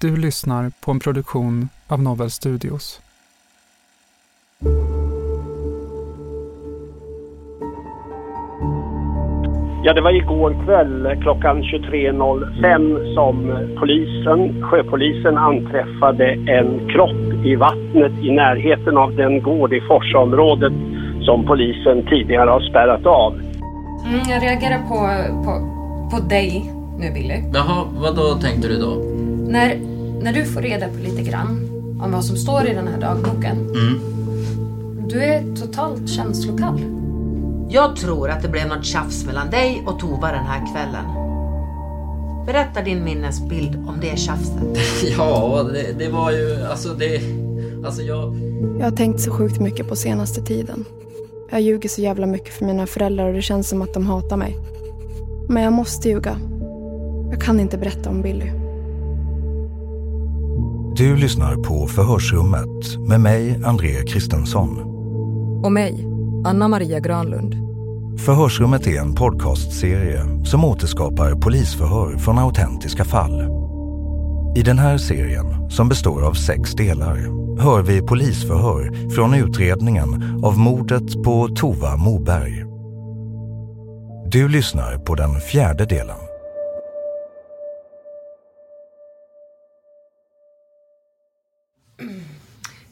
Du lyssnar på en produktion av Novel Studios. Ja, det var igår kväll klockan 23.05 som polisen, sjöpolisen anträffade en kropp i vattnet i närheten av den gård i Forsaområdet som polisen tidigare har spärrat av. Mm, jag reagerar på, på, på dig nu Billy. Jaha, vad då tänkte du då? När, när du får reda på lite grann om vad som står i den här dagboken. Mm. Du är totalt känslokall. Jag tror att det blev något tjafs mellan dig och Tova den här kvällen. Berätta din minnesbild om det tjafset. Ja, det, det var ju, alltså det, alltså jag... Jag har tänkt så sjukt mycket på senaste tiden. Jag ljuger så jävla mycket för mina föräldrar och det känns som att de hatar mig. Men jag måste ljuga. Jag kan inte berätta om Billy. Du lyssnar på Förhörsrummet med mig, André Kristensson. Och mig, Anna Maria Granlund. Förhörsrummet är en podcastserie som återskapar polisförhör från autentiska fall. I den här serien, som består av sex delar, hör vi polisförhör från utredningen av mordet på Tova Moberg. Du lyssnar på den fjärde delen.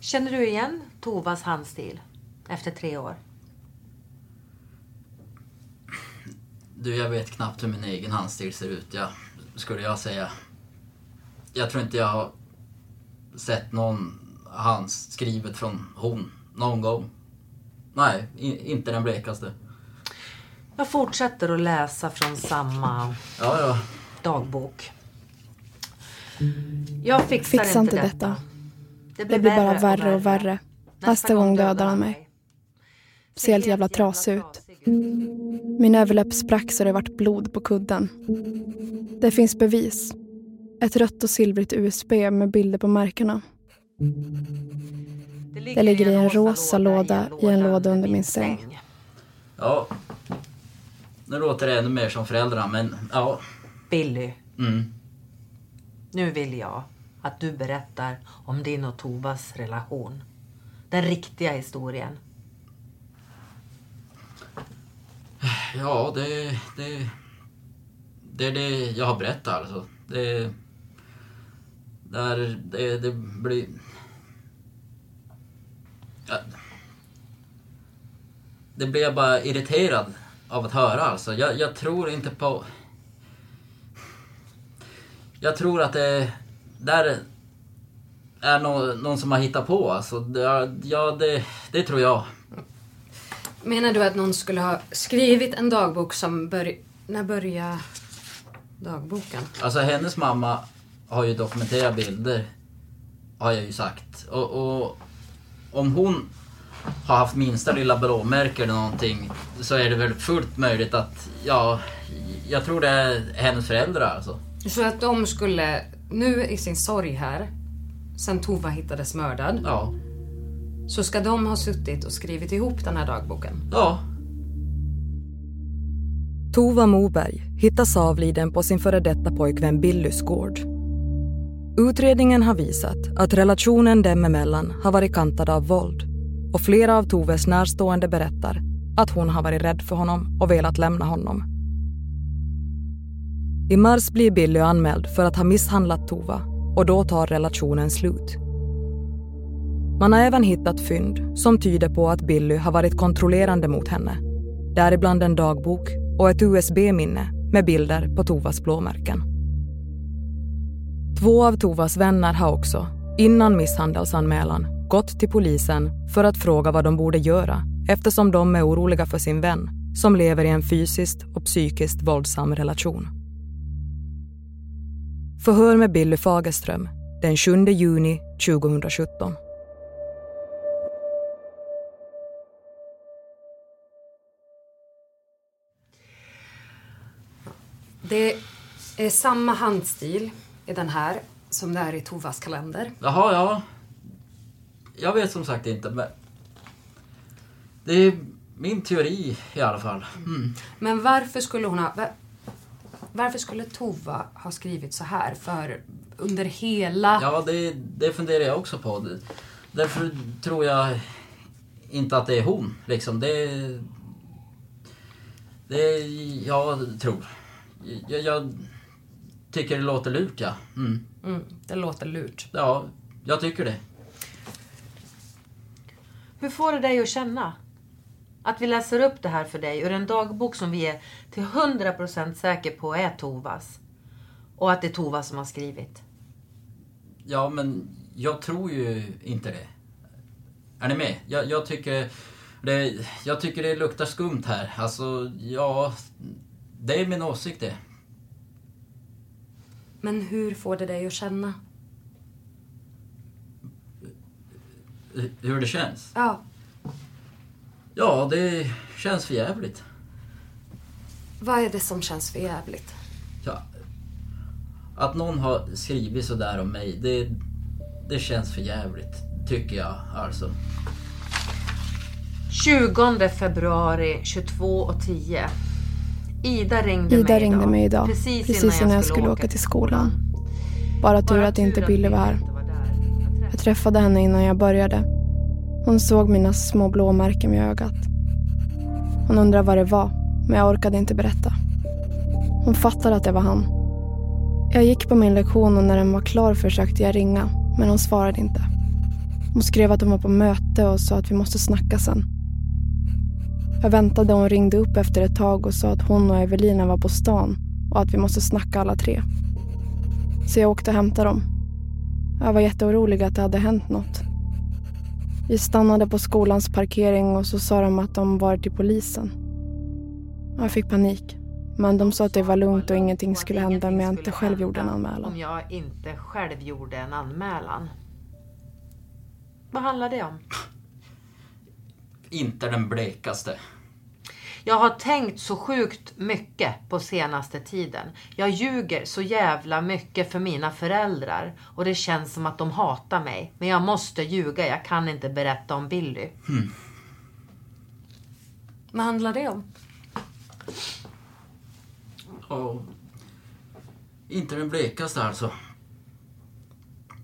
Känner du igen Tovas handstil efter tre år? Du, jag vet knappt hur min egen handstil ser ut, ja, skulle jag säga. Jag tror inte jag har sett någon handskrivet från hon någon gång. Nej, inte den blekaste. Jag fortsätter att läsa från samma Ja, ja. dagbok. Jag fixar Fixa inte detta. Det blir bara värre och värre. Nästa gång dödar han mig. Ser helt jävla trasig ut. Min överläpp sprack så det vart blod på kudden. Det finns bevis. Ett rött och silvrigt USB med bilder på märkena. Det ligger i en rosa låda i en låda under min säng. Ja. Nu låter det ännu mer som föräldrarna, men ja. Billy, Mm. nu vill jag att du berättar om din och Tovas relation. Den riktiga historien. Ja, det, det... Det är det jag har berättat alltså. Det... Där, det, det blir... Ja. Det blir jag bara irriterad av att höra alltså. Jag, jag tror inte på... Jag tror att det... Där är någon, någon som har hittat på alltså. Det, ja, det, det tror jag. Menar du att någon skulle ha skrivit en dagbok som bör... När börjar dagboken? Alltså hennes mamma har ju dokumenterat bilder, har jag ju sagt. Och, och om hon har haft minsta lilla blåmärke eller någonting så är det väl fullt möjligt att, ja, jag tror det är hennes föräldrar alltså. Så att de skulle, nu i sin sorg här, sen Tova hittades mördad, Ja. så ska de ha suttit och skrivit ihop den här dagboken? Ja. Tova Moberg hittas avliden på sin före detta pojkvän Billys gård. Utredningen har visat att relationen dem emellan har varit kantad av våld och flera av Toves närstående berättar att hon har varit rädd för honom och velat lämna honom. I mars blir Billy anmäld för att ha misshandlat Tova och då tar relationen slut. Man har även hittat fynd som tyder på att Billy har varit kontrollerande mot henne. Däribland en dagbok och ett USB-minne med bilder på Tovas blåmärken. Två av Tovas vänner har också, innan misshandelsanmälan, gått till polisen för att fråga vad de borde göra eftersom de är oroliga för sin vän som lever i en fysiskt och psykiskt våldsam relation. Förhör med Billy Fagerström den 7 juni 2017. Det är samma handstil i den här som det är i Tovas kalender. Jaha, ja. Jag vet som sagt inte, men... Det är min teori i alla fall. Mm. Men varför skulle hon ha... Varför skulle Tova ha skrivit så här? För under hela... Ja, det, det funderar jag också på. Därför tror jag inte att det är hon. Liksom. Det, det jag tror. Jag, jag tycker det låter lurt, ja. Mm. Mm, det låter lurt. Ja, jag tycker det. Hur får det dig att känna? Att vi läser upp det här för dig ur en dagbok som vi är till 100% säker på är Tovas. Och att det är Tova som har skrivit. Ja, men jag tror ju inte det. Är ni med? Jag, jag tycker det, jag tycker det luktar skumt här. Alltså, ja... Det är min åsikt det. Men hur får det dig att känna? Hur det känns? Ja. Ja, det känns för jävligt. Vad är det som känns för jävligt? Ja, att någon har skrivit sådär om mig, det, det känns för jävligt. Tycker jag alltså. 20 februari 22.10. Ida ringde, Ida mig, ringde idag. mig idag. Precis, Precis innan jag skulle åka till skolan. Bara tur att inte Billy var här. Jag träffade henne innan jag började. Hon såg mina små blåmärken vid ögat. Hon undrade vad det var, men jag orkade inte berätta. Hon fattade att det var han. Jag gick på min lektion och när den var klar försökte jag ringa, men hon svarade inte. Hon skrev att hon var på möte och sa att vi måste snacka sen. Jag väntade och hon ringde upp efter ett tag och sa att hon och Evelina var på stan och att vi måste snacka alla tre. Så jag åkte och hämtade dem. Jag var jätteorolig att det hade hänt något. Vi stannade på skolans parkering och så sa de att de varit till polisen. Jag fick panik. Men de sa att det var lugnt och ingenting skulle hända om jag inte själv gjorde en anmälan. Om jag inte själv gjorde en anmälan. Vad handlar det om? Inte den blekaste. Jag har tänkt så sjukt mycket på senaste tiden. Jag ljuger så jävla mycket för mina föräldrar och det känns som att de hatar mig. Men jag måste ljuga, jag kan inte berätta om Billy. Hmm. Vad handlar det om? Och inte den blekaste alltså.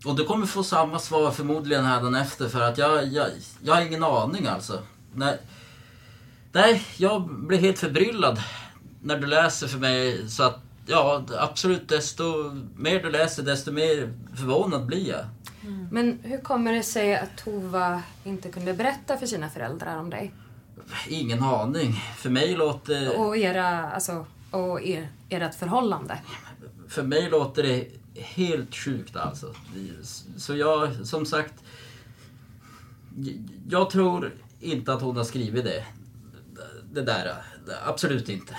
Och du kommer få samma svar förmodligen här efter för att jag, jag, jag har ingen aning alltså. Nej, nej, jag blir helt förbryllad när du läser för mig så att ja, absolut desto mer du läser desto mer förvånad blir jag. Mm. Men hur kommer det sig att Tova inte kunde berätta för sina föräldrar om dig? Ingen aning. För mig låter... Och era, alltså, och er, ert förhållande? För mig låter det helt sjukt alltså. Så jag, som sagt... Jag tror inte att hon har skrivit det. Det där, absolut inte.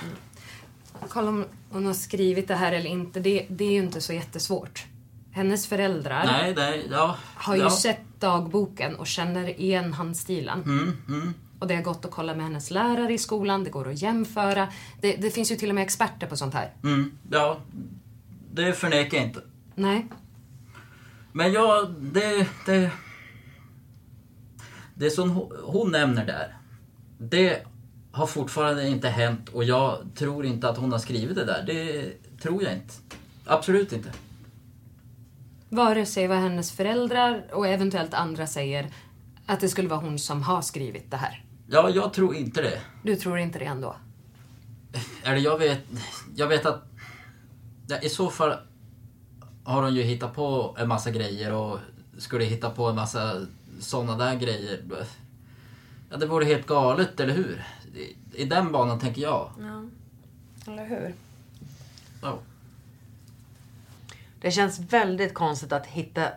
Kolla om hon har skrivit det här eller inte, det, det är ju inte så jättesvårt. Hennes föräldrar nej, nej, ja, har ju ja. sett dagboken och känner igen handstilen. Mm, mm. Och det har gått att kolla med hennes lärare i skolan, det går att jämföra. Det, det finns ju till och med experter på sånt här. Mm, ja, det förnekar jag inte. Nej. Men ja, det... Det, det som hon nämner där, det har fortfarande inte hänt och jag tror inte att hon har skrivit det där. Det tror jag inte. Absolut inte. Vare sig vad hennes föräldrar och eventuellt andra säger att det skulle vara hon som har skrivit det här. Ja, jag tror inte det. Du tror inte det ändå? Eller jag vet, jag vet att ja, i så fall har hon ju hittat på en massa grejer och skulle hitta på en massa sådana där grejer. Ja, det vore helt galet, eller hur? I, i den banan tänker jag. Ja, eller hur? Ja. Det känns väldigt konstigt att hitta,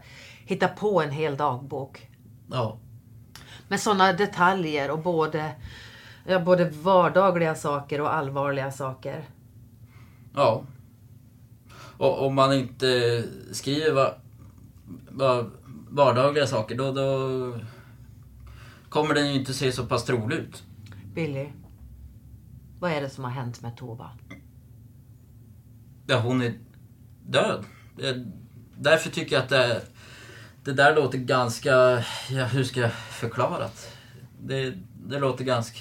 hitta på en hel dagbok. Ja. Med sådana detaljer och både, ja, både vardagliga saker och allvarliga saker. Ja. Och om man inte skriver va, va, vardagliga saker då, då kommer den ju inte se så pass trolig ut. Billy, vad är det som har hänt med Tova? Ja, hon är död. Därför tycker jag att det, det där låter ganska... Ja, hur ska jag förklara det? Det, det låter ganska...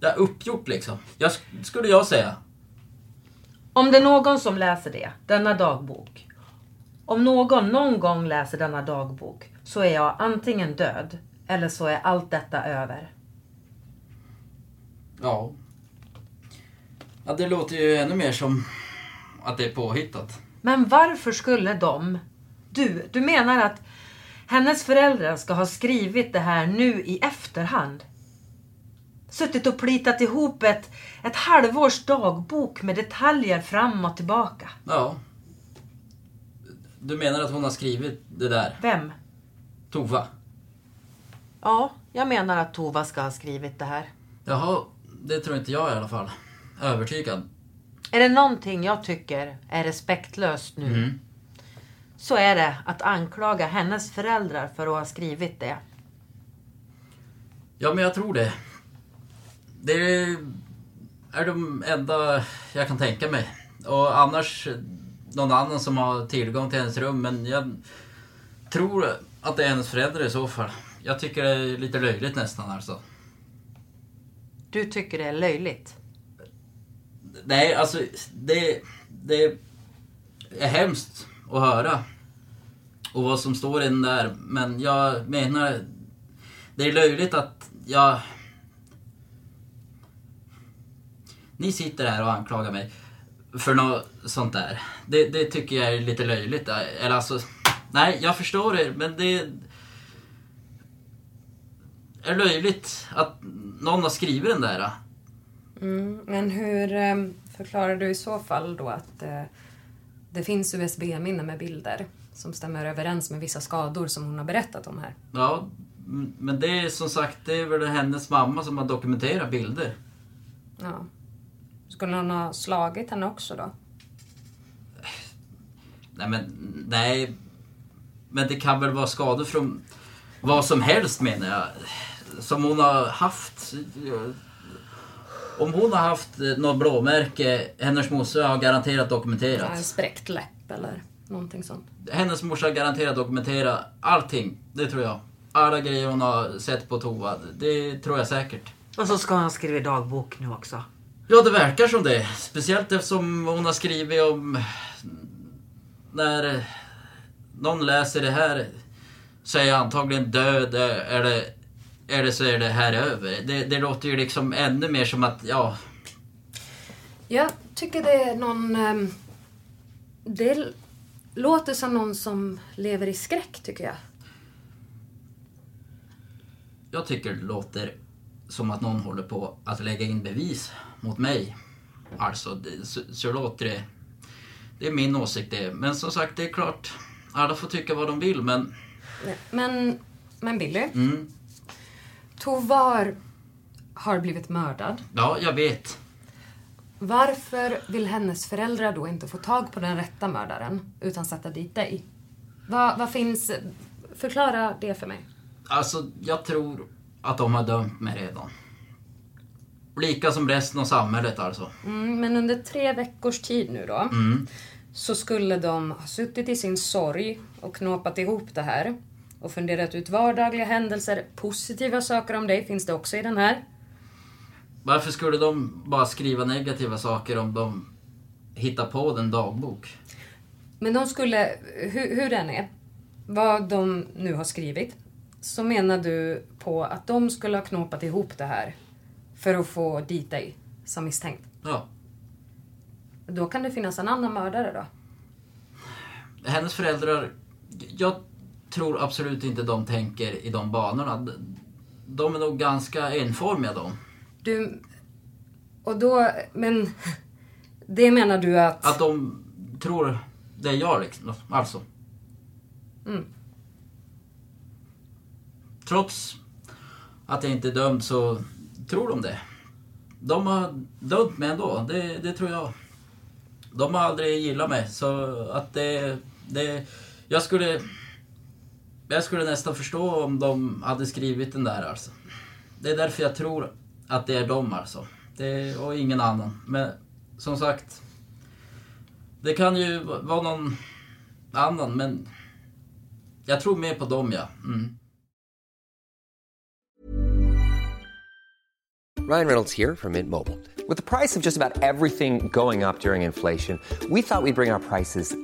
Ja, uppgjort liksom. Jag, skulle jag säga. Om det är någon som läser det, denna dagbok. Om någon någon gång läser denna dagbok så är jag antingen död eller så är allt detta över. Ja. Ja, det låter ju ännu mer som att det är påhittat. Men varför skulle de... Du, du menar att hennes föräldrar ska ha skrivit det här nu i efterhand? Suttit och plitat ihop ett, ett halvårs dagbok med detaljer fram och tillbaka? Ja. Du menar att hon har skrivit det där? Vem? Tova. Ja, jag menar att Tova ska ha skrivit det här. Jaha, det tror inte jag i alla fall. Övertygad. Är det någonting jag tycker är respektlöst nu Mm. så är det att anklaga hennes föräldrar för att ha skrivit det. Ja, men jag tror det. Det är de enda jag kan tänka mig. Och annars någon annan som har tillgång till hennes rum. Men jag tror att det är hennes föräldrar i så fall. Jag tycker det är lite löjligt nästan alltså. Du tycker det är löjligt? Nej, alltså det, det är hemskt att höra. Och vad som står i den där. Men jag menar, det är löjligt att jag... Ni sitter här och anklagar mig för något sånt där. Det, det tycker jag är lite löjligt. Eller alltså, nej, jag förstår er, men det är löjligt att någon har skrivit den där. Mm, men hur eh, förklarar du i så fall då att eh, det finns USB-minnen med bilder som stämmer överens med vissa skador som hon har berättat om här? Ja, men det är som sagt, det är väl hennes mamma som har dokumenterat bilder. Ja. Skulle hon ha slagit henne också då? Nej men, nej. Men det kan väl vara skador från vad som helst menar jag. Som hon har haft. Om hon har haft eh, något blåmärke, hennes morsa har garanterat dokumenterat. en spräckt läpp eller någonting sånt. Hennes morsa har garanterat dokumenterat allting, det tror jag. Alla grejer hon har sett på toa, det tror jag säkert. Och så ska hon skriva dagbok nu också. Ja, det verkar som det. Speciellt eftersom hon har skrivit om när eh, någon läser det här så är jag antagligen död eh, eller, eller så är det här över. Det, det låter ju liksom ännu mer som att, ja, Jag tycker det är någon... ehm, det låter som någon som lever i skräck, tycker jag. jag tycker det låter som att någon håller på att lägga in bevis mot mig. Alltså, det, så, så låter det. Det är min åsikt det. Men som sagt, det är klart, alla får tycka vad de vill men... Men, men Billy, Mm, Tovar har blivit mördad. ja, jag vet. Varför vill hennes föräldrar då inte få tag på den rätta mördaren utan sätta dit dig? Vad, vad finns... Förklara det för mig. Alltså, jag tror att de har dömt mig redan. Lika som resten av samhället alltså. Mm, men under tre veckors tid nu då Mm. så skulle de ha suttit i sin sorg och knåpat ihop det här och funderat ut vardagliga händelser, positiva saker om dig finns det också i den här. Varför skulle de bara skriva negativa saker om de hittar på den dagbok? Men de skulle, hur, hur den är, vad de nu har skrivit, så menar du på att de skulle ha knåpat ihop det här för att få dit dig som misstänkt? Ja. Då kan det finnas en annan mördare då? Hennes föräldrar, jag tror absolut inte de tänker i de banorna. De är nog ganska enformiga de. Du, och då, men det menar du att... Att de tror det är jag liksom, alltså. Mm. Trots att jag inte är dömd så tror de det. De har dömt mig ändå, det, det tror jag. De har aldrig gillat mig så att det, det... Jag skulle... Jag skulle nästan förstå om de hade skrivit den där alltså. Det är därför jag tror att det är de alltså. Det, och ingen annan. Men som sagt. Det kan ju vara någon annan men jag tror mer på dem ja. Mm. Ryan Reynolds här från Mint Mobile. priset på nästan allt som går upp under inflationen, trodde vi att vi skulle bring våra priser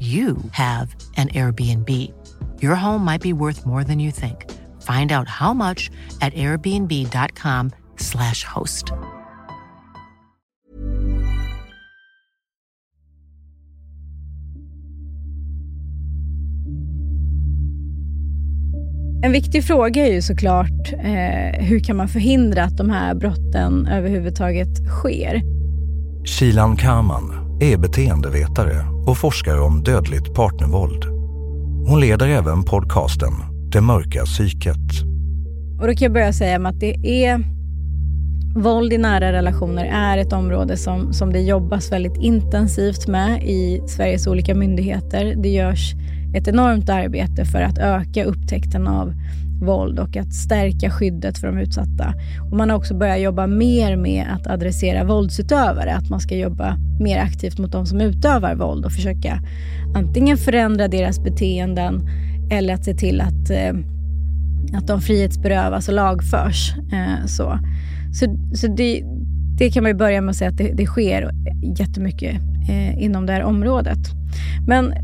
you have an Airbnb. Your home might be worth more than you think. Find out how much at airbnb.com/slash host. En viktig fråga är ju såklart eh, hur kan man förhindra att de här brotten överhuvudtaget sker? Shilan Kaman är beteendevetare och forskar om dödligt partnervåld. Hon leder även podcasten Det mörka psyket. Och då kan jag börja säga att det är Våld i nära relationer är ett område som, som det jobbas väldigt intensivt med i Sveriges olika myndigheter. Det görs ett enormt arbete för att öka upptäckten av våld och att stärka skyddet för de utsatta. Och man har också börjat jobba mer med att adressera våldsutövare, att man ska jobba mer aktivt mot de som utövar våld och försöka antingen förändra deras beteenden eller att se till att, eh, att de frihetsberövas och lagförs. Eh, så så, så det, det kan man ju börja med att säga att det, det sker jättemycket eh, inom det här området. Men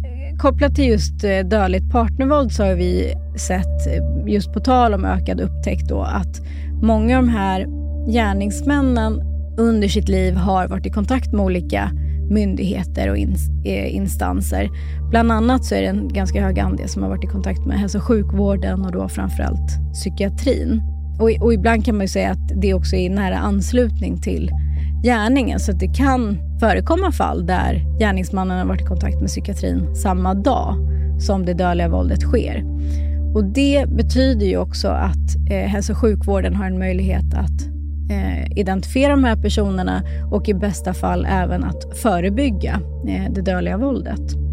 kopplat till just eh, dödligt partnervåld så har vi sett, eh, just på tal om ökad upptäckt, då, att många av de här gärningsmännen under sitt liv har varit i kontakt med olika myndigheter och eh, instanser. Bland annat så är det en ganska hög andel som har varit i kontakt med hälso och sjukvården och då framförallt psykiatrin. Och, och ibland kan man säga att det också är i nära anslutning till gärningen. Så att det kan förekomma fall där gärningsmannen har varit i kontakt med psykiatrin samma dag som det dödliga våldet sker. Och Det betyder ju också att eh, hälso och sjukvården har en möjlighet att eh, identifiera de här personerna och i bästa fall även att förebygga eh, det dödliga våldet.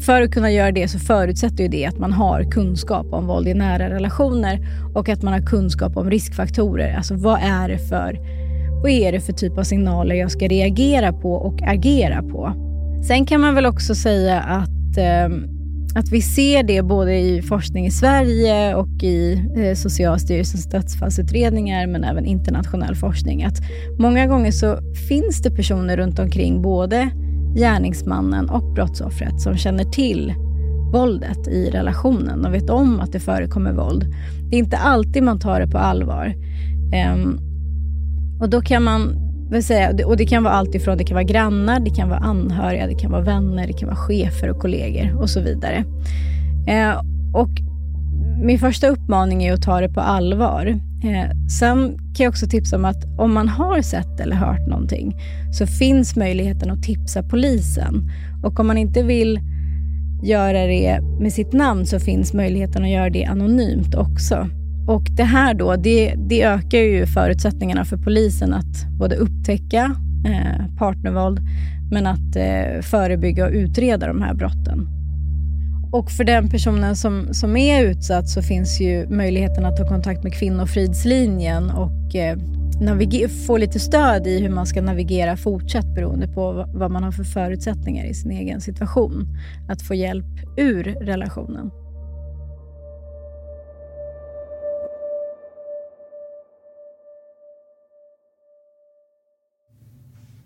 För att kunna göra det så förutsätter ju det att man har kunskap om våld i nära relationer och att man har kunskap om riskfaktorer. Alltså vad är det för, vad är det för typ av signaler jag ska reagera på och agera på? Sen kan man väl också säga att, eh, att vi ser det både i forskning i Sverige och i eh, Socialstyrelsens dödsfallsutredningar men även internationell forskning. Att många gånger så finns det personer runt omkring både gärningsmannen och brottsoffret som känner till våldet i relationen och vet om att det förekommer våld. Det är inte alltid man tar det på allvar. Um, och då kan man vill säga, och det kan vara allt ifrån det kan vara grannar, det kan vara anhöriga, det kan vara vänner, det kan vara chefer och kollegor och så vidare. Uh, och min första uppmaning är att ta det på allvar. Eh, sen kan jag också tipsa om att om man har sett eller hört någonting så finns möjligheten att tipsa polisen. Och om man inte vill göra det med sitt namn så finns möjligheten att göra det anonymt också. Och det här då, det, det ökar ju förutsättningarna för polisen att både upptäcka eh, partnervåld men att eh, förebygga och utreda de här brotten. Och för den personen som, som är utsatt så finns ju möjligheten att ta kontakt med Kvinnofridslinjen och eh, få lite stöd i hur man ska navigera fortsatt beroende på vad man har för förutsättningar i sin egen situation. Att få hjälp ur relationen.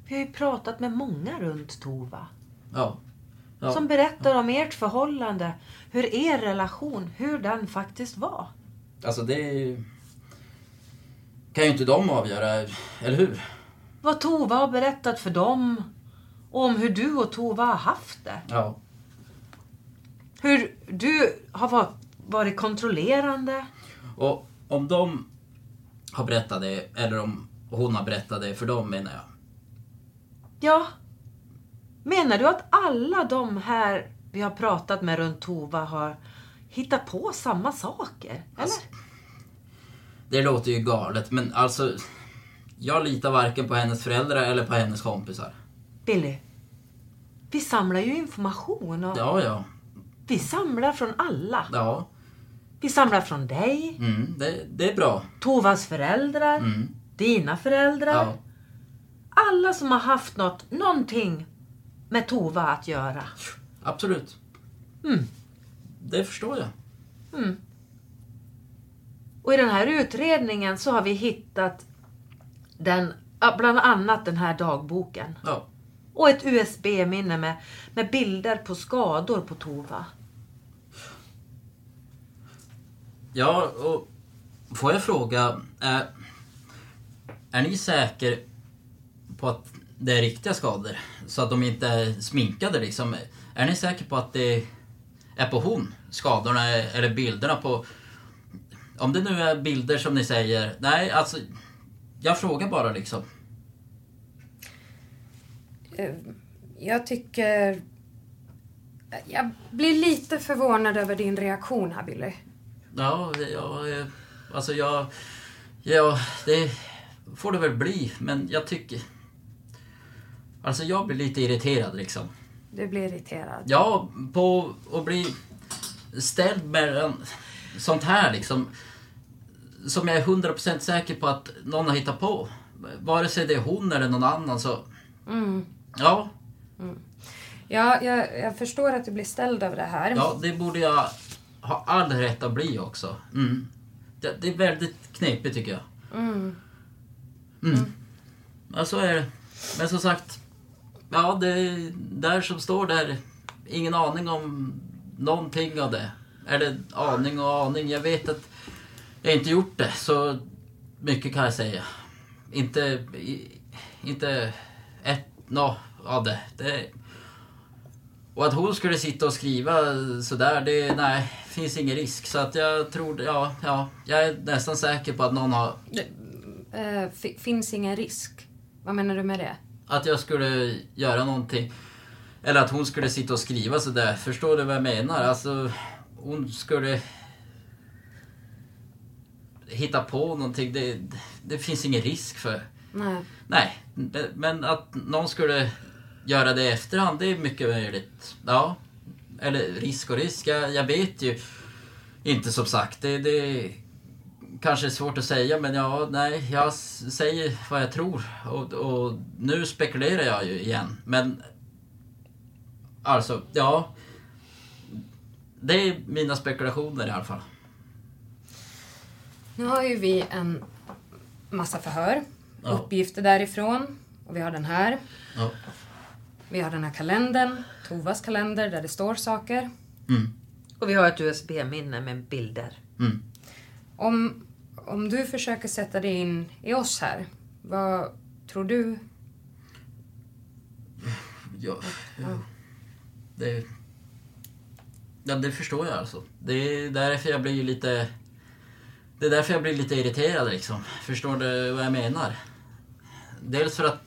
Vi har ju pratat med många runt Tova. Ja. Ja. Som berättar om ert förhållande. Hur er relation, hur den faktiskt var. Alltså det kan ju inte de avgöra, eller hur? Vad Tova har berättat för dem. Och om hur du och Tova har haft det. Ja. Hur du har varit kontrollerande. Och om de har berättat det, eller om hon har berättat det för dem menar jag. Ja, Menar du att alla de här vi har pratat med runt Tova har hittat på samma saker? Eller? Alltså, det låter ju galet, men alltså... Jag litar varken på hennes föräldrar eller på hennes kompisar. Billy, vi samlar ju information och... Ja, ja. Vi samlar från alla. Ja. Vi samlar från dig. Mm, det, det är bra. Tovas föräldrar. Mm. Dina föräldrar. Ja. Alla som har haft något, någonting med Tova att göra. Absolut. Mm. Det förstår jag. Mm. Och i den här utredningen så har vi hittat den, bland annat den här dagboken. Ja. Och ett USB-minne med, med bilder på skador på Tova. Ja, och får jag fråga, är, är ni säker på att det är riktiga skador. Så att de inte är sminkade liksom. Är ni säkra på att det är på hon, skadorna eller bilderna på... Om det nu är bilder som ni säger. Nej, alltså. Jag frågar bara liksom. Eh, jag tycker... Jag blir lite förvånad över din reaktion här, Billy. Ja, ja alltså jag... Ja, det... får det väl bli, men jag tycker... Alltså jag blir lite irriterad liksom. Du blir irriterad? Ja, på att bli ställd mellan sånt här liksom. Som jag är 100% säker på att någon har hittat på. Vare sig det är hon eller någon annan så... Mm. Ja. Mm. Ja, jag, jag förstår att du blir ställd över det här. Ja, det borde jag ha all rätt att bli också. Mm. Det, det är väldigt knepigt tycker jag. Mm. Mm. Ja, så är det. Men som sagt, ja, det är där som står där. Ingen aning om någonting av det. Eller aning och aning. Jag vet att jag inte gjort det, så mycket kan jag säga. Inte, inte ett nå av det. det. Och att hon skulle sitta och skriva sådär, det nej, finns ingen risk. Så att jag tror, ja, ja, jag är nästan säker på att någon har Det, äh, finns ingen risk. Vad menar du med det? Att jag skulle göra någonting. Eller att hon skulle sitta och skriva sådär. Förstår du vad jag menar? Alltså, hon skulle hitta på någonting. Det, det finns ingen risk för. Nej. Nej, men att någon skulle göra det i efterhand, det är mycket möjligt. Ja. Eller risk och risk, jag, jag vet ju inte som sagt. Det, det kanske är svårt att säga, men ja, nej, jag säger vad jag tror. Och, och nu spekulerar jag ju igen, men alltså, ja. Det är mina spekulationer i alla fall. Nu har ju vi en massa förhör, Ja. uppgifter därifrån. Och vi har den här. Ja. Vi har den här kalendern, Tovas kalender, där det står saker. Mm. Och vi har ett USB-minne med bilder. Mm. Om, om du försöker sätta dig in i oss här, vad tror du? Ja, ja. Det, ja, det förstår jag alltså. Det är därför jag blir lite... Det är därför jag blir lite irriterad liksom. Förstår du vad jag menar? Dels för att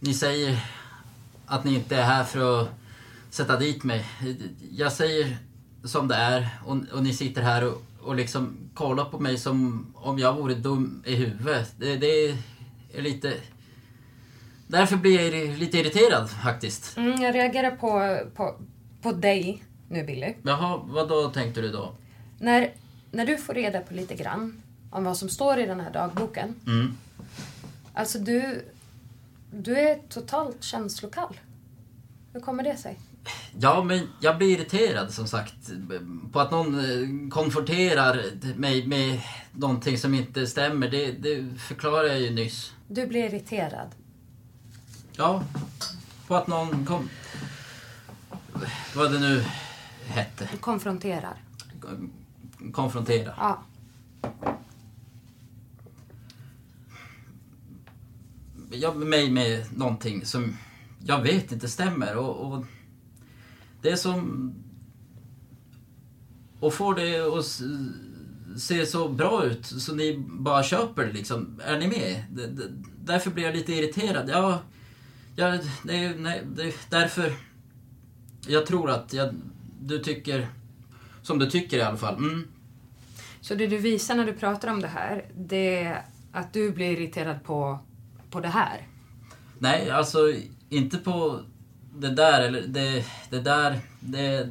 ni säger att ni inte är här för att sätta dit mig. Jag säger som det är och, och ni sitter här och, och liksom kollar på mig som om jag vore dum i huvudet. Det, det är lite... Därför blir jag lite irriterad faktiskt. Mm, jag reagerar på, på, på dig nu, Billy. Jaha, vad då tänkte du då? När, när du får reda på lite grann om vad som står i den här dagboken. Mm. Alltså, du, du är totalt känslokall. Hur kommer det sig? Ja, men jag blir irriterad som sagt på att någon eh, konfronterar mig med någonting som inte stämmer. Det, det förklarar jag ju nyss. Du blir irriterad. Ja, på att någon kom... Vad det nu hette. Du konfronterar. Konfrontera. Ja. Jag mig med någonting som jag vet inte stämmer. Och, och det är som... Och får det att se så bra ut så ni bara köper det liksom. Är ni med? D- d- Därför blir jag lite irriterad. Ja, ja det, nej, det är därför jag tror att jag, du tycker som du tycker i alla fall. Mm. Så det du visar när du pratar om det här, det är att du blir irriterad på, på det här. Nej, alltså inte på det där eller det, det där. Det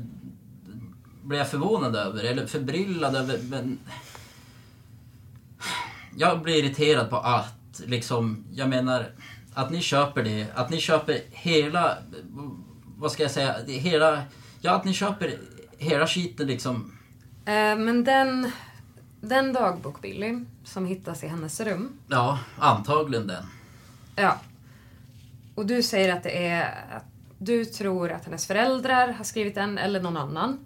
blir jag förvånad över eller förbryllad över. Men jag blir irriterad på att liksom, jag menar att ni köper det. Att ni köper hela, vad ska jag säga, hela, ja att ni köper hela skiten liksom. Eh, men den, den dagbok, Billy, som hittas i hennes rum. Ja, antagligen den. Ja. Och du säger att det är att du tror att hennes föräldrar har skrivit den eller någon annan.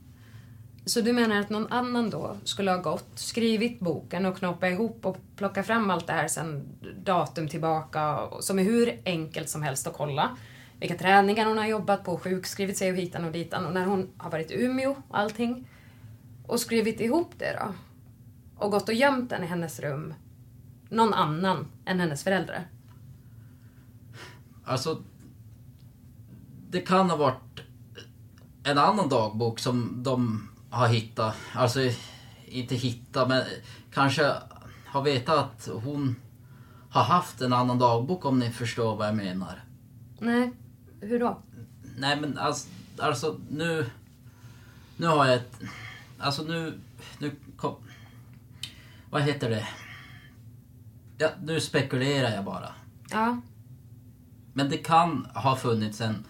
Så du menar att någon annan då skulle ha gått, skrivit boken och knoppat ihop och plockat fram allt det här sen datum tillbaka som är hur enkelt som helst att kolla. Vilka träningar hon har jobbat på, sjukskrivit sig och hitan och ditan och när hon har varit i Umeå och allting. Och skrivit ihop det då. Och gått och gömt den i hennes rum. Någon annan än hennes föräldrar. Alltså, det kan ha varit en annan dagbok som de har hittat. Alltså, inte hittat, men kanske har vetat att hon har haft en annan dagbok om ni förstår vad jag menar. Nej, hur då? Nej men alltså, alltså nu... Nu har jag ett... Alltså nu... nu kom, vad heter det? Ja, nu spekulerar jag bara. Ja. Men det kan ha funnits en...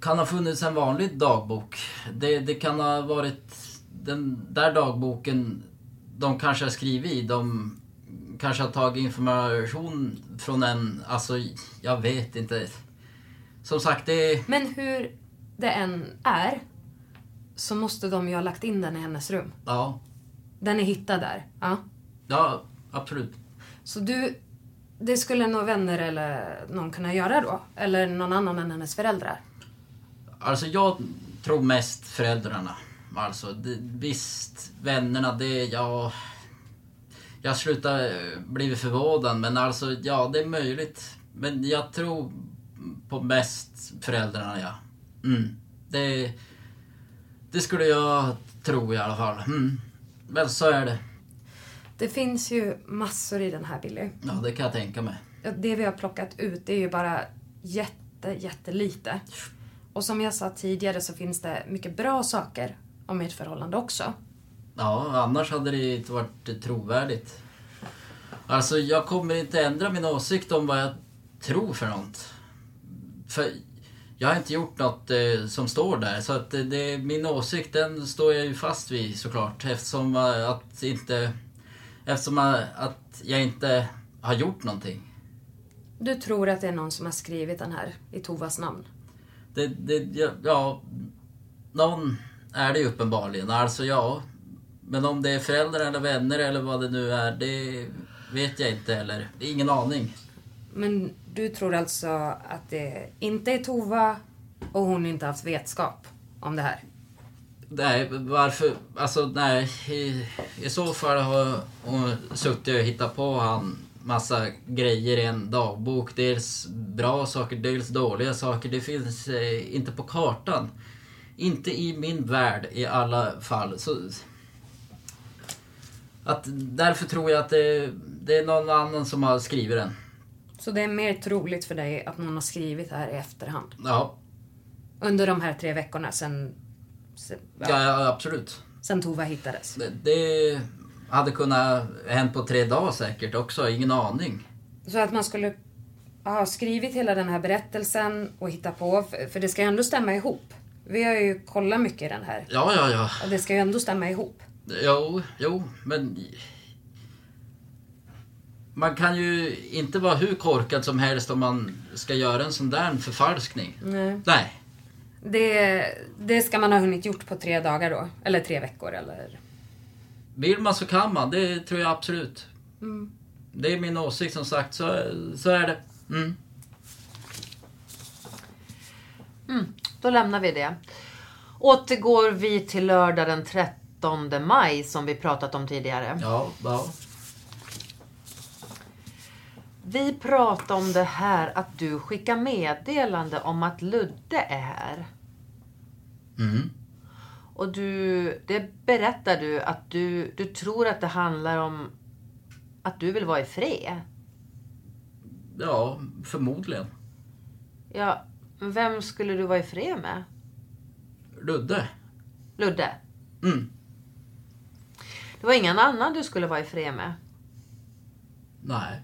Kan ha funnits en vanlig dagbok. Det, det kan ha varit den där dagboken de kanske har skrivit i. De kanske har tagit information från en... Alltså, jag vet inte. Som sagt, det... Men hur det än är så måste de ju ha lagt in den i hennes rum. Ja. Den är hittad där. Ja. Ja, absolut. Så du... Det skulle nog vänner eller någon kunna göra då? Eller någon annan än hennes föräldrar? Alltså jag tror mest föräldrarna. Alltså det, visst, vännerna det, ja... Jag slutar bli förvånad men alltså ja, det är möjligt. Men jag tror på mest föräldrarna ja. Mm. Det, det skulle jag tro i alla fall. Mm. Men så är det. Det finns ju massor i den här Billy. Ja, det kan jag tänka mig. Det vi har plockat ut det är ju bara jätte, jättelite. Och som jag sa tidigare så finns det mycket bra saker om ert förhållande också. Ja, annars hade det inte varit trovärdigt. Alltså, jag kommer inte ändra min åsikt om vad jag tror för något. För jag har inte gjort något eh, som står där. Så att det, min åsikt den står jag ju fast vid såklart. Eftersom eh, att inte... Eftersom eh, att jag inte har gjort någonting. Du tror att det är någon som har skrivit den här i Tovas namn? Det, det, ja, någon är det ju uppenbarligen. Alltså ja. Men om det är föräldrar eller vänner eller vad det nu är, det vet jag inte heller. Det är ingen aning. Men du tror alltså att det inte är Tova och hon inte haft vetskap om det här? Nej, varför? Alltså nej. I, i så fall har hon suttit och hittat på han massa grejer i en dagbok. Dels bra saker, dels dåliga saker. Det finns eh, inte på kartan. Inte i min värld i alla fall. Så, att därför tror jag att det, det är någon annan som har skrivit den. Så det är mer troligt för dig att någon har skrivit det här i efterhand? Ja. Under de här tre veckorna sen... sen ja. ja, absolut. Sen Tova hittades? Det, det hade kunnat hänt på tre dagar säkert också, ingen aning. Så att man skulle ha skrivit hela den här berättelsen och hitta på, för, för det ska ju ändå stämma ihop. Vi har ju kollat mycket i den här. Ja, ja, ja. Och det ska ju ändå stämma ihop. Jo, jo, men... Man kan ju inte vara hur korkad som helst om man ska göra en sån där förfalskning. Nej. Nej. Det, det ska man ha hunnit gjort på tre dagar då? Eller tre veckor eller? Vill man så kan man, det tror jag absolut. Mm. Det är min åsikt som sagt, så, så är det. Mm. Mm, då lämnar vi det. Återgår vi till lördag den 13 maj som vi pratat om tidigare. Ja, ja. Vi pratade om det här att du skickar meddelande om att Ludde är här. Mm. Och du, det berättar du att du, du tror att det handlar om att du vill vara i fred. Ja, förmodligen. Ja, vem skulle du vara i fred med? Ludde. Ludde? Mm. Det var ingen annan du skulle vara i fred med? Nej.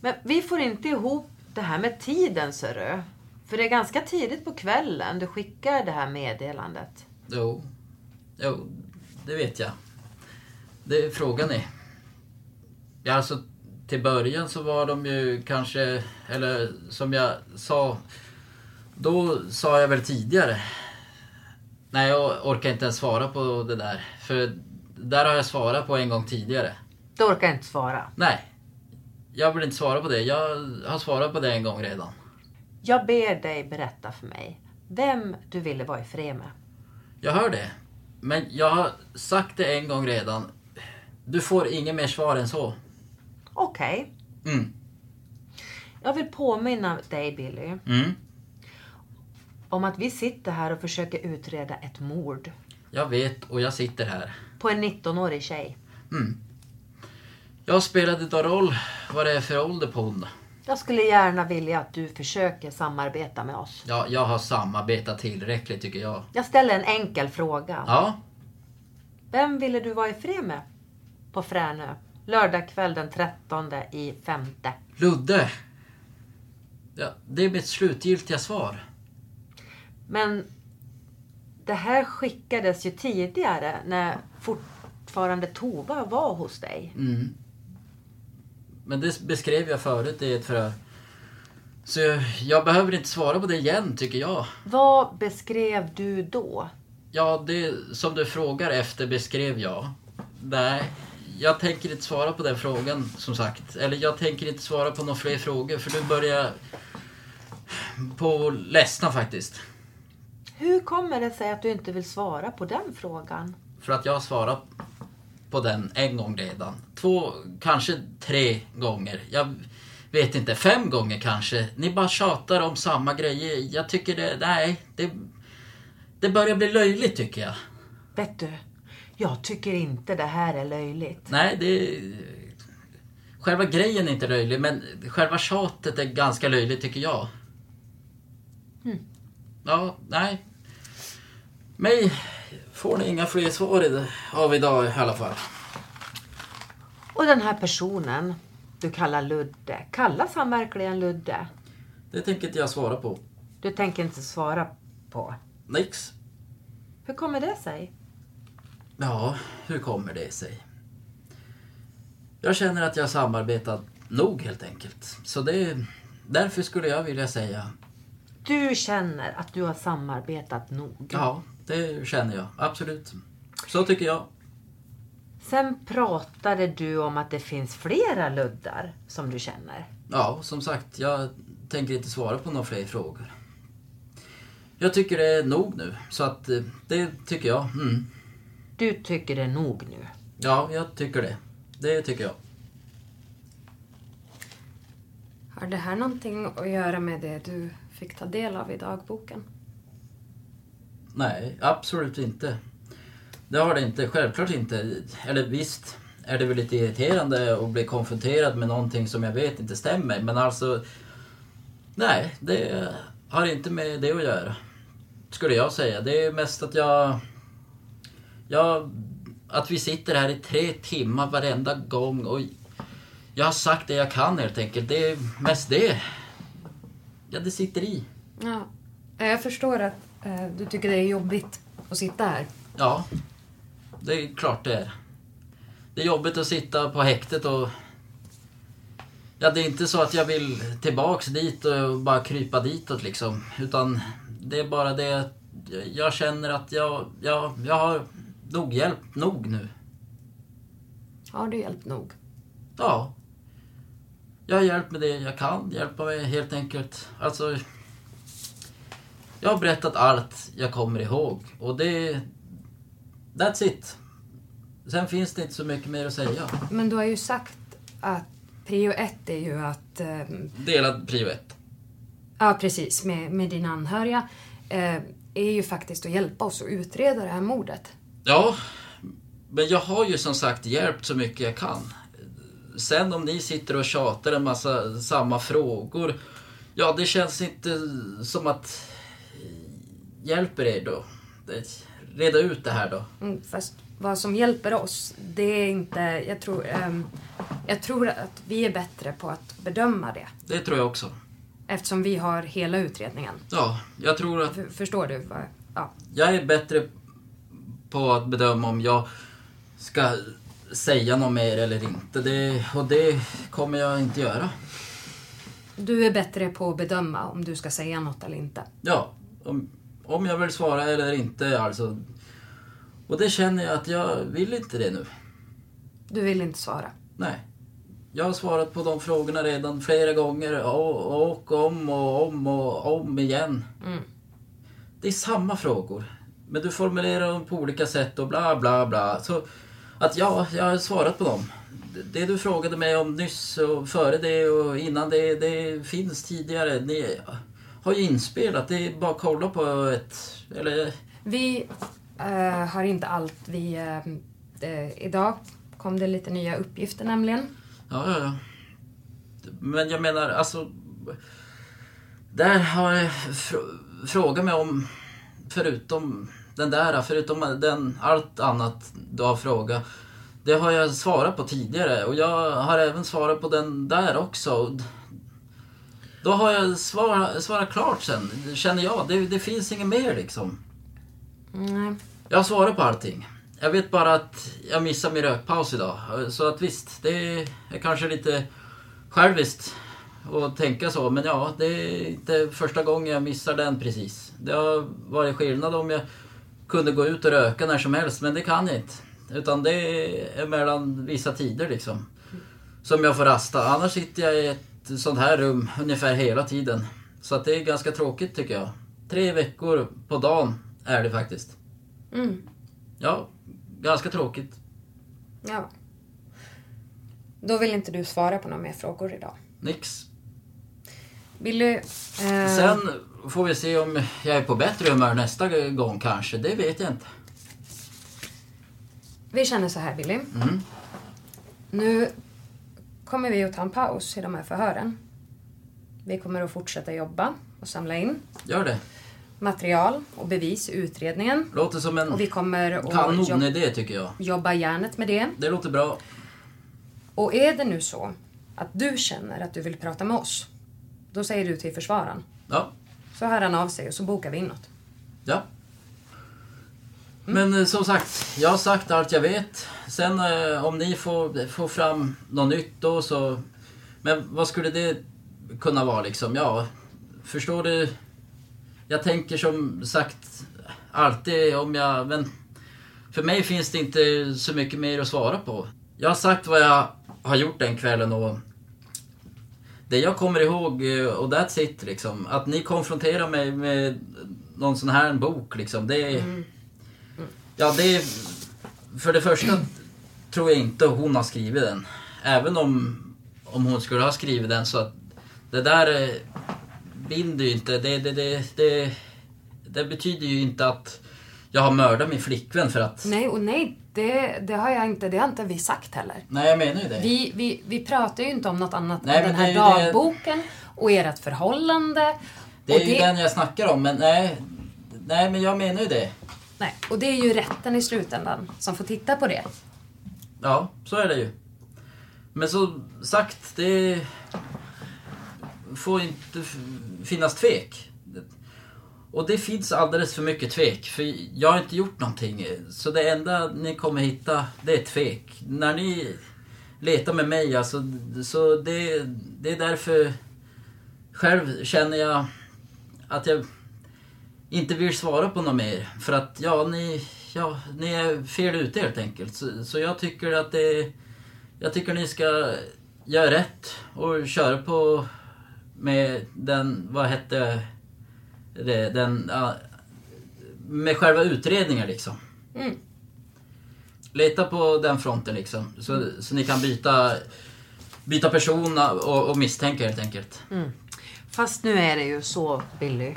Men vi får inte ihop det här med tiden, ser du. För det är ganska tidigt på kvällen du skickar det här meddelandet. Jo. Jo, det vet jag. Det frågan är. Ja, alltså till början så var de ju kanske, eller som jag sa, då sa jag väl tidigare. Nej, jag orkar inte ens svara på det där. För där har jag svarat på en gång tidigare. Du orkar inte svara? Nej. Jag vill inte svara på det. Jag har svarat på det en gång redan. Jag ber dig berätta för mig vem du ville vara i fred med. Jag hör det. Men jag har sagt det en gång redan. Du får inget mer svar än så. Okej. Okay. Mm. Jag vill påminna dig Billy. Mm. Om att vi sitter här och försöker utreda ett mord. Jag vet och jag sitter här. På en 19-årig tjej. Mm. Jag spelade då roll vad det är för ålder på hon då? Jag skulle gärna vilja att du försöker samarbeta med oss. Ja, jag har samarbetat tillräckligt tycker jag. Jag ställer en enkel fråga. Ja, Vem ville du vara i fred med? På Fränö. Lördag kväll den 13 i femte. Ludde. Ja, det är mitt slutgiltiga svar. Men det här skickades ju tidigare när fortfarande Tova var hos dig. Mm. Men det beskrev jag förut i ett förhör. Så jag, jag behöver inte svara på det igen, tycker jag. Vad beskrev du då? Ja, det som du frågar efter beskrev jag. Nej, jag tänker inte svara på den frågan, som sagt. Eller jag tänker inte svara på några fler frågor, för du börjar på ledsna faktiskt. Hur kommer det sig att du inte vill svara på den frågan? För att jag har svarat på den en gång redan. Två, kanske tre gånger. Jag vet inte, fem gånger kanske. Ni bara tjatar om samma grejer. Jag tycker det, nej, det, det börjar bli löjligt tycker jag. Vet du, jag tycker inte det här är löjligt. Nej, det... Själva grejen är inte löjlig, men själva tjatet är ganska löjligt tycker jag. Mm. Ja, nej. Mig får ni inga fler svar i det- av idag i alla fall. Och den här personen du kallar Ludde, kallas han verkligen Ludde? Det tänker inte jag svara på. Du tänker inte svara på. Nix. Hur kommer det sig? Ja, hur kommer det sig? Jag känner att jag samarbetat nog helt enkelt. Så det... Därför skulle jag vilja säga Du känner att du har samarbetat nog. ja, det känner jag. Absolut. Så tycker jag. Sen pratade du om att det finns flera luddar som du känner. Ja, som sagt, jag tänker inte svara på några fler frågor. Jag tycker det är nog nu, så att eh, det tycker jag. Mm. Du tycker det är nog nu. Ja, jag tycker det. Det tycker jag. Har det här någonting att göra med det du fick ta del av i dagboken? Nej, absolut inte. Det har det inte. Självklart inte. Eller visst är det väl lite irriterande att bli konfronterad med någonting som jag vet inte stämmer. Men alltså... Nej, det har inte med det att göra. Skulle jag säga. Det är mest att jag... Jag... Att vi sitter här i tre timmar varenda gång och... Jag har sagt det jag kan helt enkelt. Det är mest det. Ja, det sitter i. Ja. Jag förstår att du tycker det är jobbigt att sitta här. Ja, det är klart det är. Det är jobbigt att sitta på häktet och... Ja, det är inte så att jag vill tillbaks dit och bara krypa ditåt liksom. Utan det är bara det att jag känner att jag, jag, jag har nog hjälpt nog nu. Har du hjälpt nog? Ja. Jag har hjälpt med det jag kan hjälpa med helt enkelt. Alltså... Jag har berättat allt jag kommer ihåg och det... That's it. Sen finns det inte så mycket mer att säga. Men du har ju sagt att prio ett är ju att... Eh, Delad prio ett. ja, precis. Med, med dina anhöriga. Eh, är ju faktiskt att hjälpa oss att utreda det här mordet. Ja, men jag har ju som sagt hjälpt så mycket jag kan. Sen om ni sitter och tjatar en massa samma frågor. Ja, det känns inte som att hjälper er då. Reda ut det här då. Mm, fast vad som hjälper oss, det är inte... Jag tror, ehm, jag tror att vi är bättre på att bedöma det. Det tror jag också. Eftersom vi har hela utredningen. Ja, jag tror att F- förstår du? Vad, ja. jag är bättre på att bedöma om jag ska säga något mer eller inte. Det, och det kommer jag inte göra. Du är bättre på att bedöma om du ska säga något eller inte. Ja, om, om jag vill svara eller inte alltså. Och det känner jag att jag vill inte det nu. Du vill inte svara. Nej. Jag har svarat på de frågorna redan flera gånger och, och om och om och om igen. Mm. Det är samma frågor. Men du formulerar dem på olika sätt och bla bla bla. Så att ja, jag har svarat på dem. Det du frågade mig om nyss och före det och innan det, det finns tidigare. Ni har ju inspelat. Det är bara att kolla på ett... Eller... Vi eh, har inte allt. Vi, eh, idag kom det lite nya uppgifter nämligen. Ja, ja, ja. Men jag menar, alltså... Där har jag fr- frågat mig om, förutom den där, förutom den, allt annat du har frågat. Det har jag svarat på tidigare och jag har även svarat på den där också. Då har jag svarat, svarat klart sen, känner jag. Det, det finns inget mer liksom. Nej. Jag svarat på allting. Jag vet bara att jag missade min rökpaus idag. Så att visst, det är kanske lite själviskt att tänka så. Men ja, det är inte första gången jag missar den precis. Det har varit skillnad om jag kunde gå ut och röka när som helst, men det kan jag inte. Utan det är mellan vissa tider liksom. Som jag får rasta. Annars sitter jag i ett sånt här rum ungefär hela tiden. Så att det är ganska tråkigt tycker jag. Tre veckor på dagen är det faktiskt. Mm. Ja, ganska tråkigt. Ja. Då vill inte du svara på några mer frågor idag. Nix. Billy... Eh, Sen får vi se om jag är på bättre humör nästa gång kanske. Det vet jag inte. Vi känner så här Billy. Mm. Nu kommer vi att ta en paus i de här förhören. Vi kommer att fortsätta jobba och samla in Gör det. material och bevis i utredningen. Låter som en Och vi kommer att kanonidé tycker jag. jobba järnet med det. Det låter bra. Och är det nu så att du känner att du vill prata med oss, då säger du till försvararen. Ja. Så hör han av sig och så bokar vi in något. Ja. Men eh, som sagt, jag har sagt allt jag vet. Sen eh, om ni får, får fram något nytt då så... Men vad skulle det kunna vara liksom? Ja, förstår du? Jag tänker som sagt alltid om jag... Men för mig finns det inte så mycket mer att svara på. Jag har sagt vad jag har gjort den kvällen och det jag kommer ihåg, eh, och that's it liksom. Att ni konfronterar mig med någon sån här bok liksom. Det Mm. Ja, det är... För det första tror jag inte hon har skrivit den. Även om, om hon skulle ha skrivit den så att det där eh, binder ju inte. Det, det, det, det, det betyder ju inte att jag har mördat min flickvän för att... Nej och nej, det, det har jag inte, det har inte vi sagt heller. Nej, jag menar ju det. Vi, vi, vi pratar ju inte om något annat Nej, än den här det är ju det- dagboken och ert förhållande. Det är ju den jag snackar om, men nej. Nej, men jag menar ju det. Nej, och det är ju rätten i slutändan som får titta på det. Ja, så är det ju. Men som sagt, det får inte finnas tvek. Och det finns alldeles för mycket tvek, för jag har inte gjort någonting. Så det enda ni kommer hitta, det är tvek. När ni letar med mig, alltså, så det, det är därför själv känner jag att jag inte vill svara på något mer. För att ja, ni, ja, ni är fel ute helt enkelt. Så, så jag tycker att det... Jag tycker ni ska göra rätt och köra på med den, vad hette det, den, med själva utredningen liksom. Mm. Leta på den fronten liksom. Så, så ni kan byta, byta person och, och misstänka helt enkelt. Mm. Fast nu är det ju så, Billy,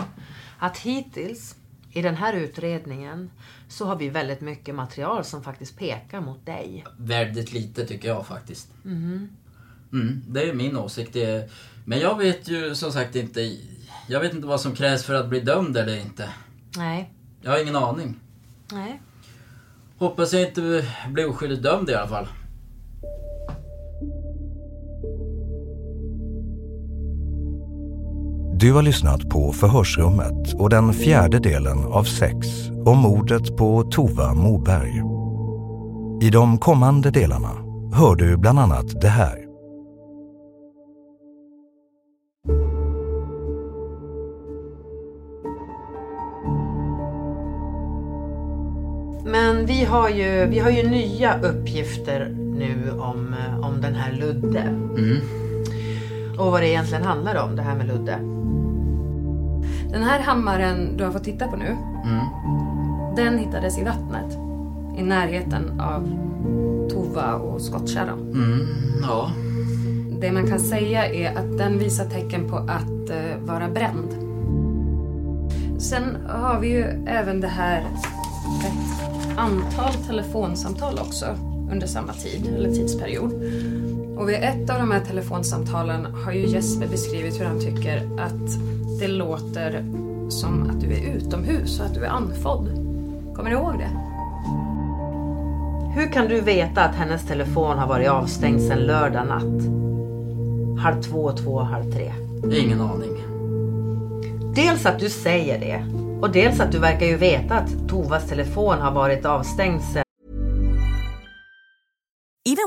att hittills i den här utredningen så har vi väldigt mycket material som faktiskt pekar mot dig. Väldigt lite tycker jag faktiskt. Mhm. Mm, det är min åsikt. Är, men jag vet ju som sagt inte... Jag vet inte vad som krävs för att bli dömd eller inte. Nej. Jag har ingen aning. Nej. Hoppas jag inte blir oskyldigt dömd i alla fall. Du har lyssnat på Förhörsrummet och den fjärde delen av sex om mordet på Tova Moberg. I de kommande delarna hör du bland annat det här. Men vi har ju, vi har ju nya uppgifter nu om, om den här Ludde. Mm. Och vad det egentligen handlar om, det här med Ludde. Den här hammaren du har fått titta på nu, Mm. den hittades i vattnet. I närheten av Tova och skottkärran. Mm, ja. Det man kan säga är att den visar tecken på att eh, vara bränd. Sen har vi ju även det här ett antal telefonsamtal också under samma tid, eller tidsperiod. Och vid ett av de här telefonsamtalen har ju Jesper beskrivit hur han tycker att det låter som att du är utomhus och att du är andfådd. Kommer du ihåg det? Hur kan du veta att hennes telefon har varit avstängd sedan lördag natt? Halv två, två, halv tre. Ingen aning. Dels att du säger det och dels att du verkar ju veta att Tovas telefon har varit avstängd sedan...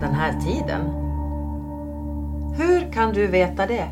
Den här tiden. Hur kan du veta det?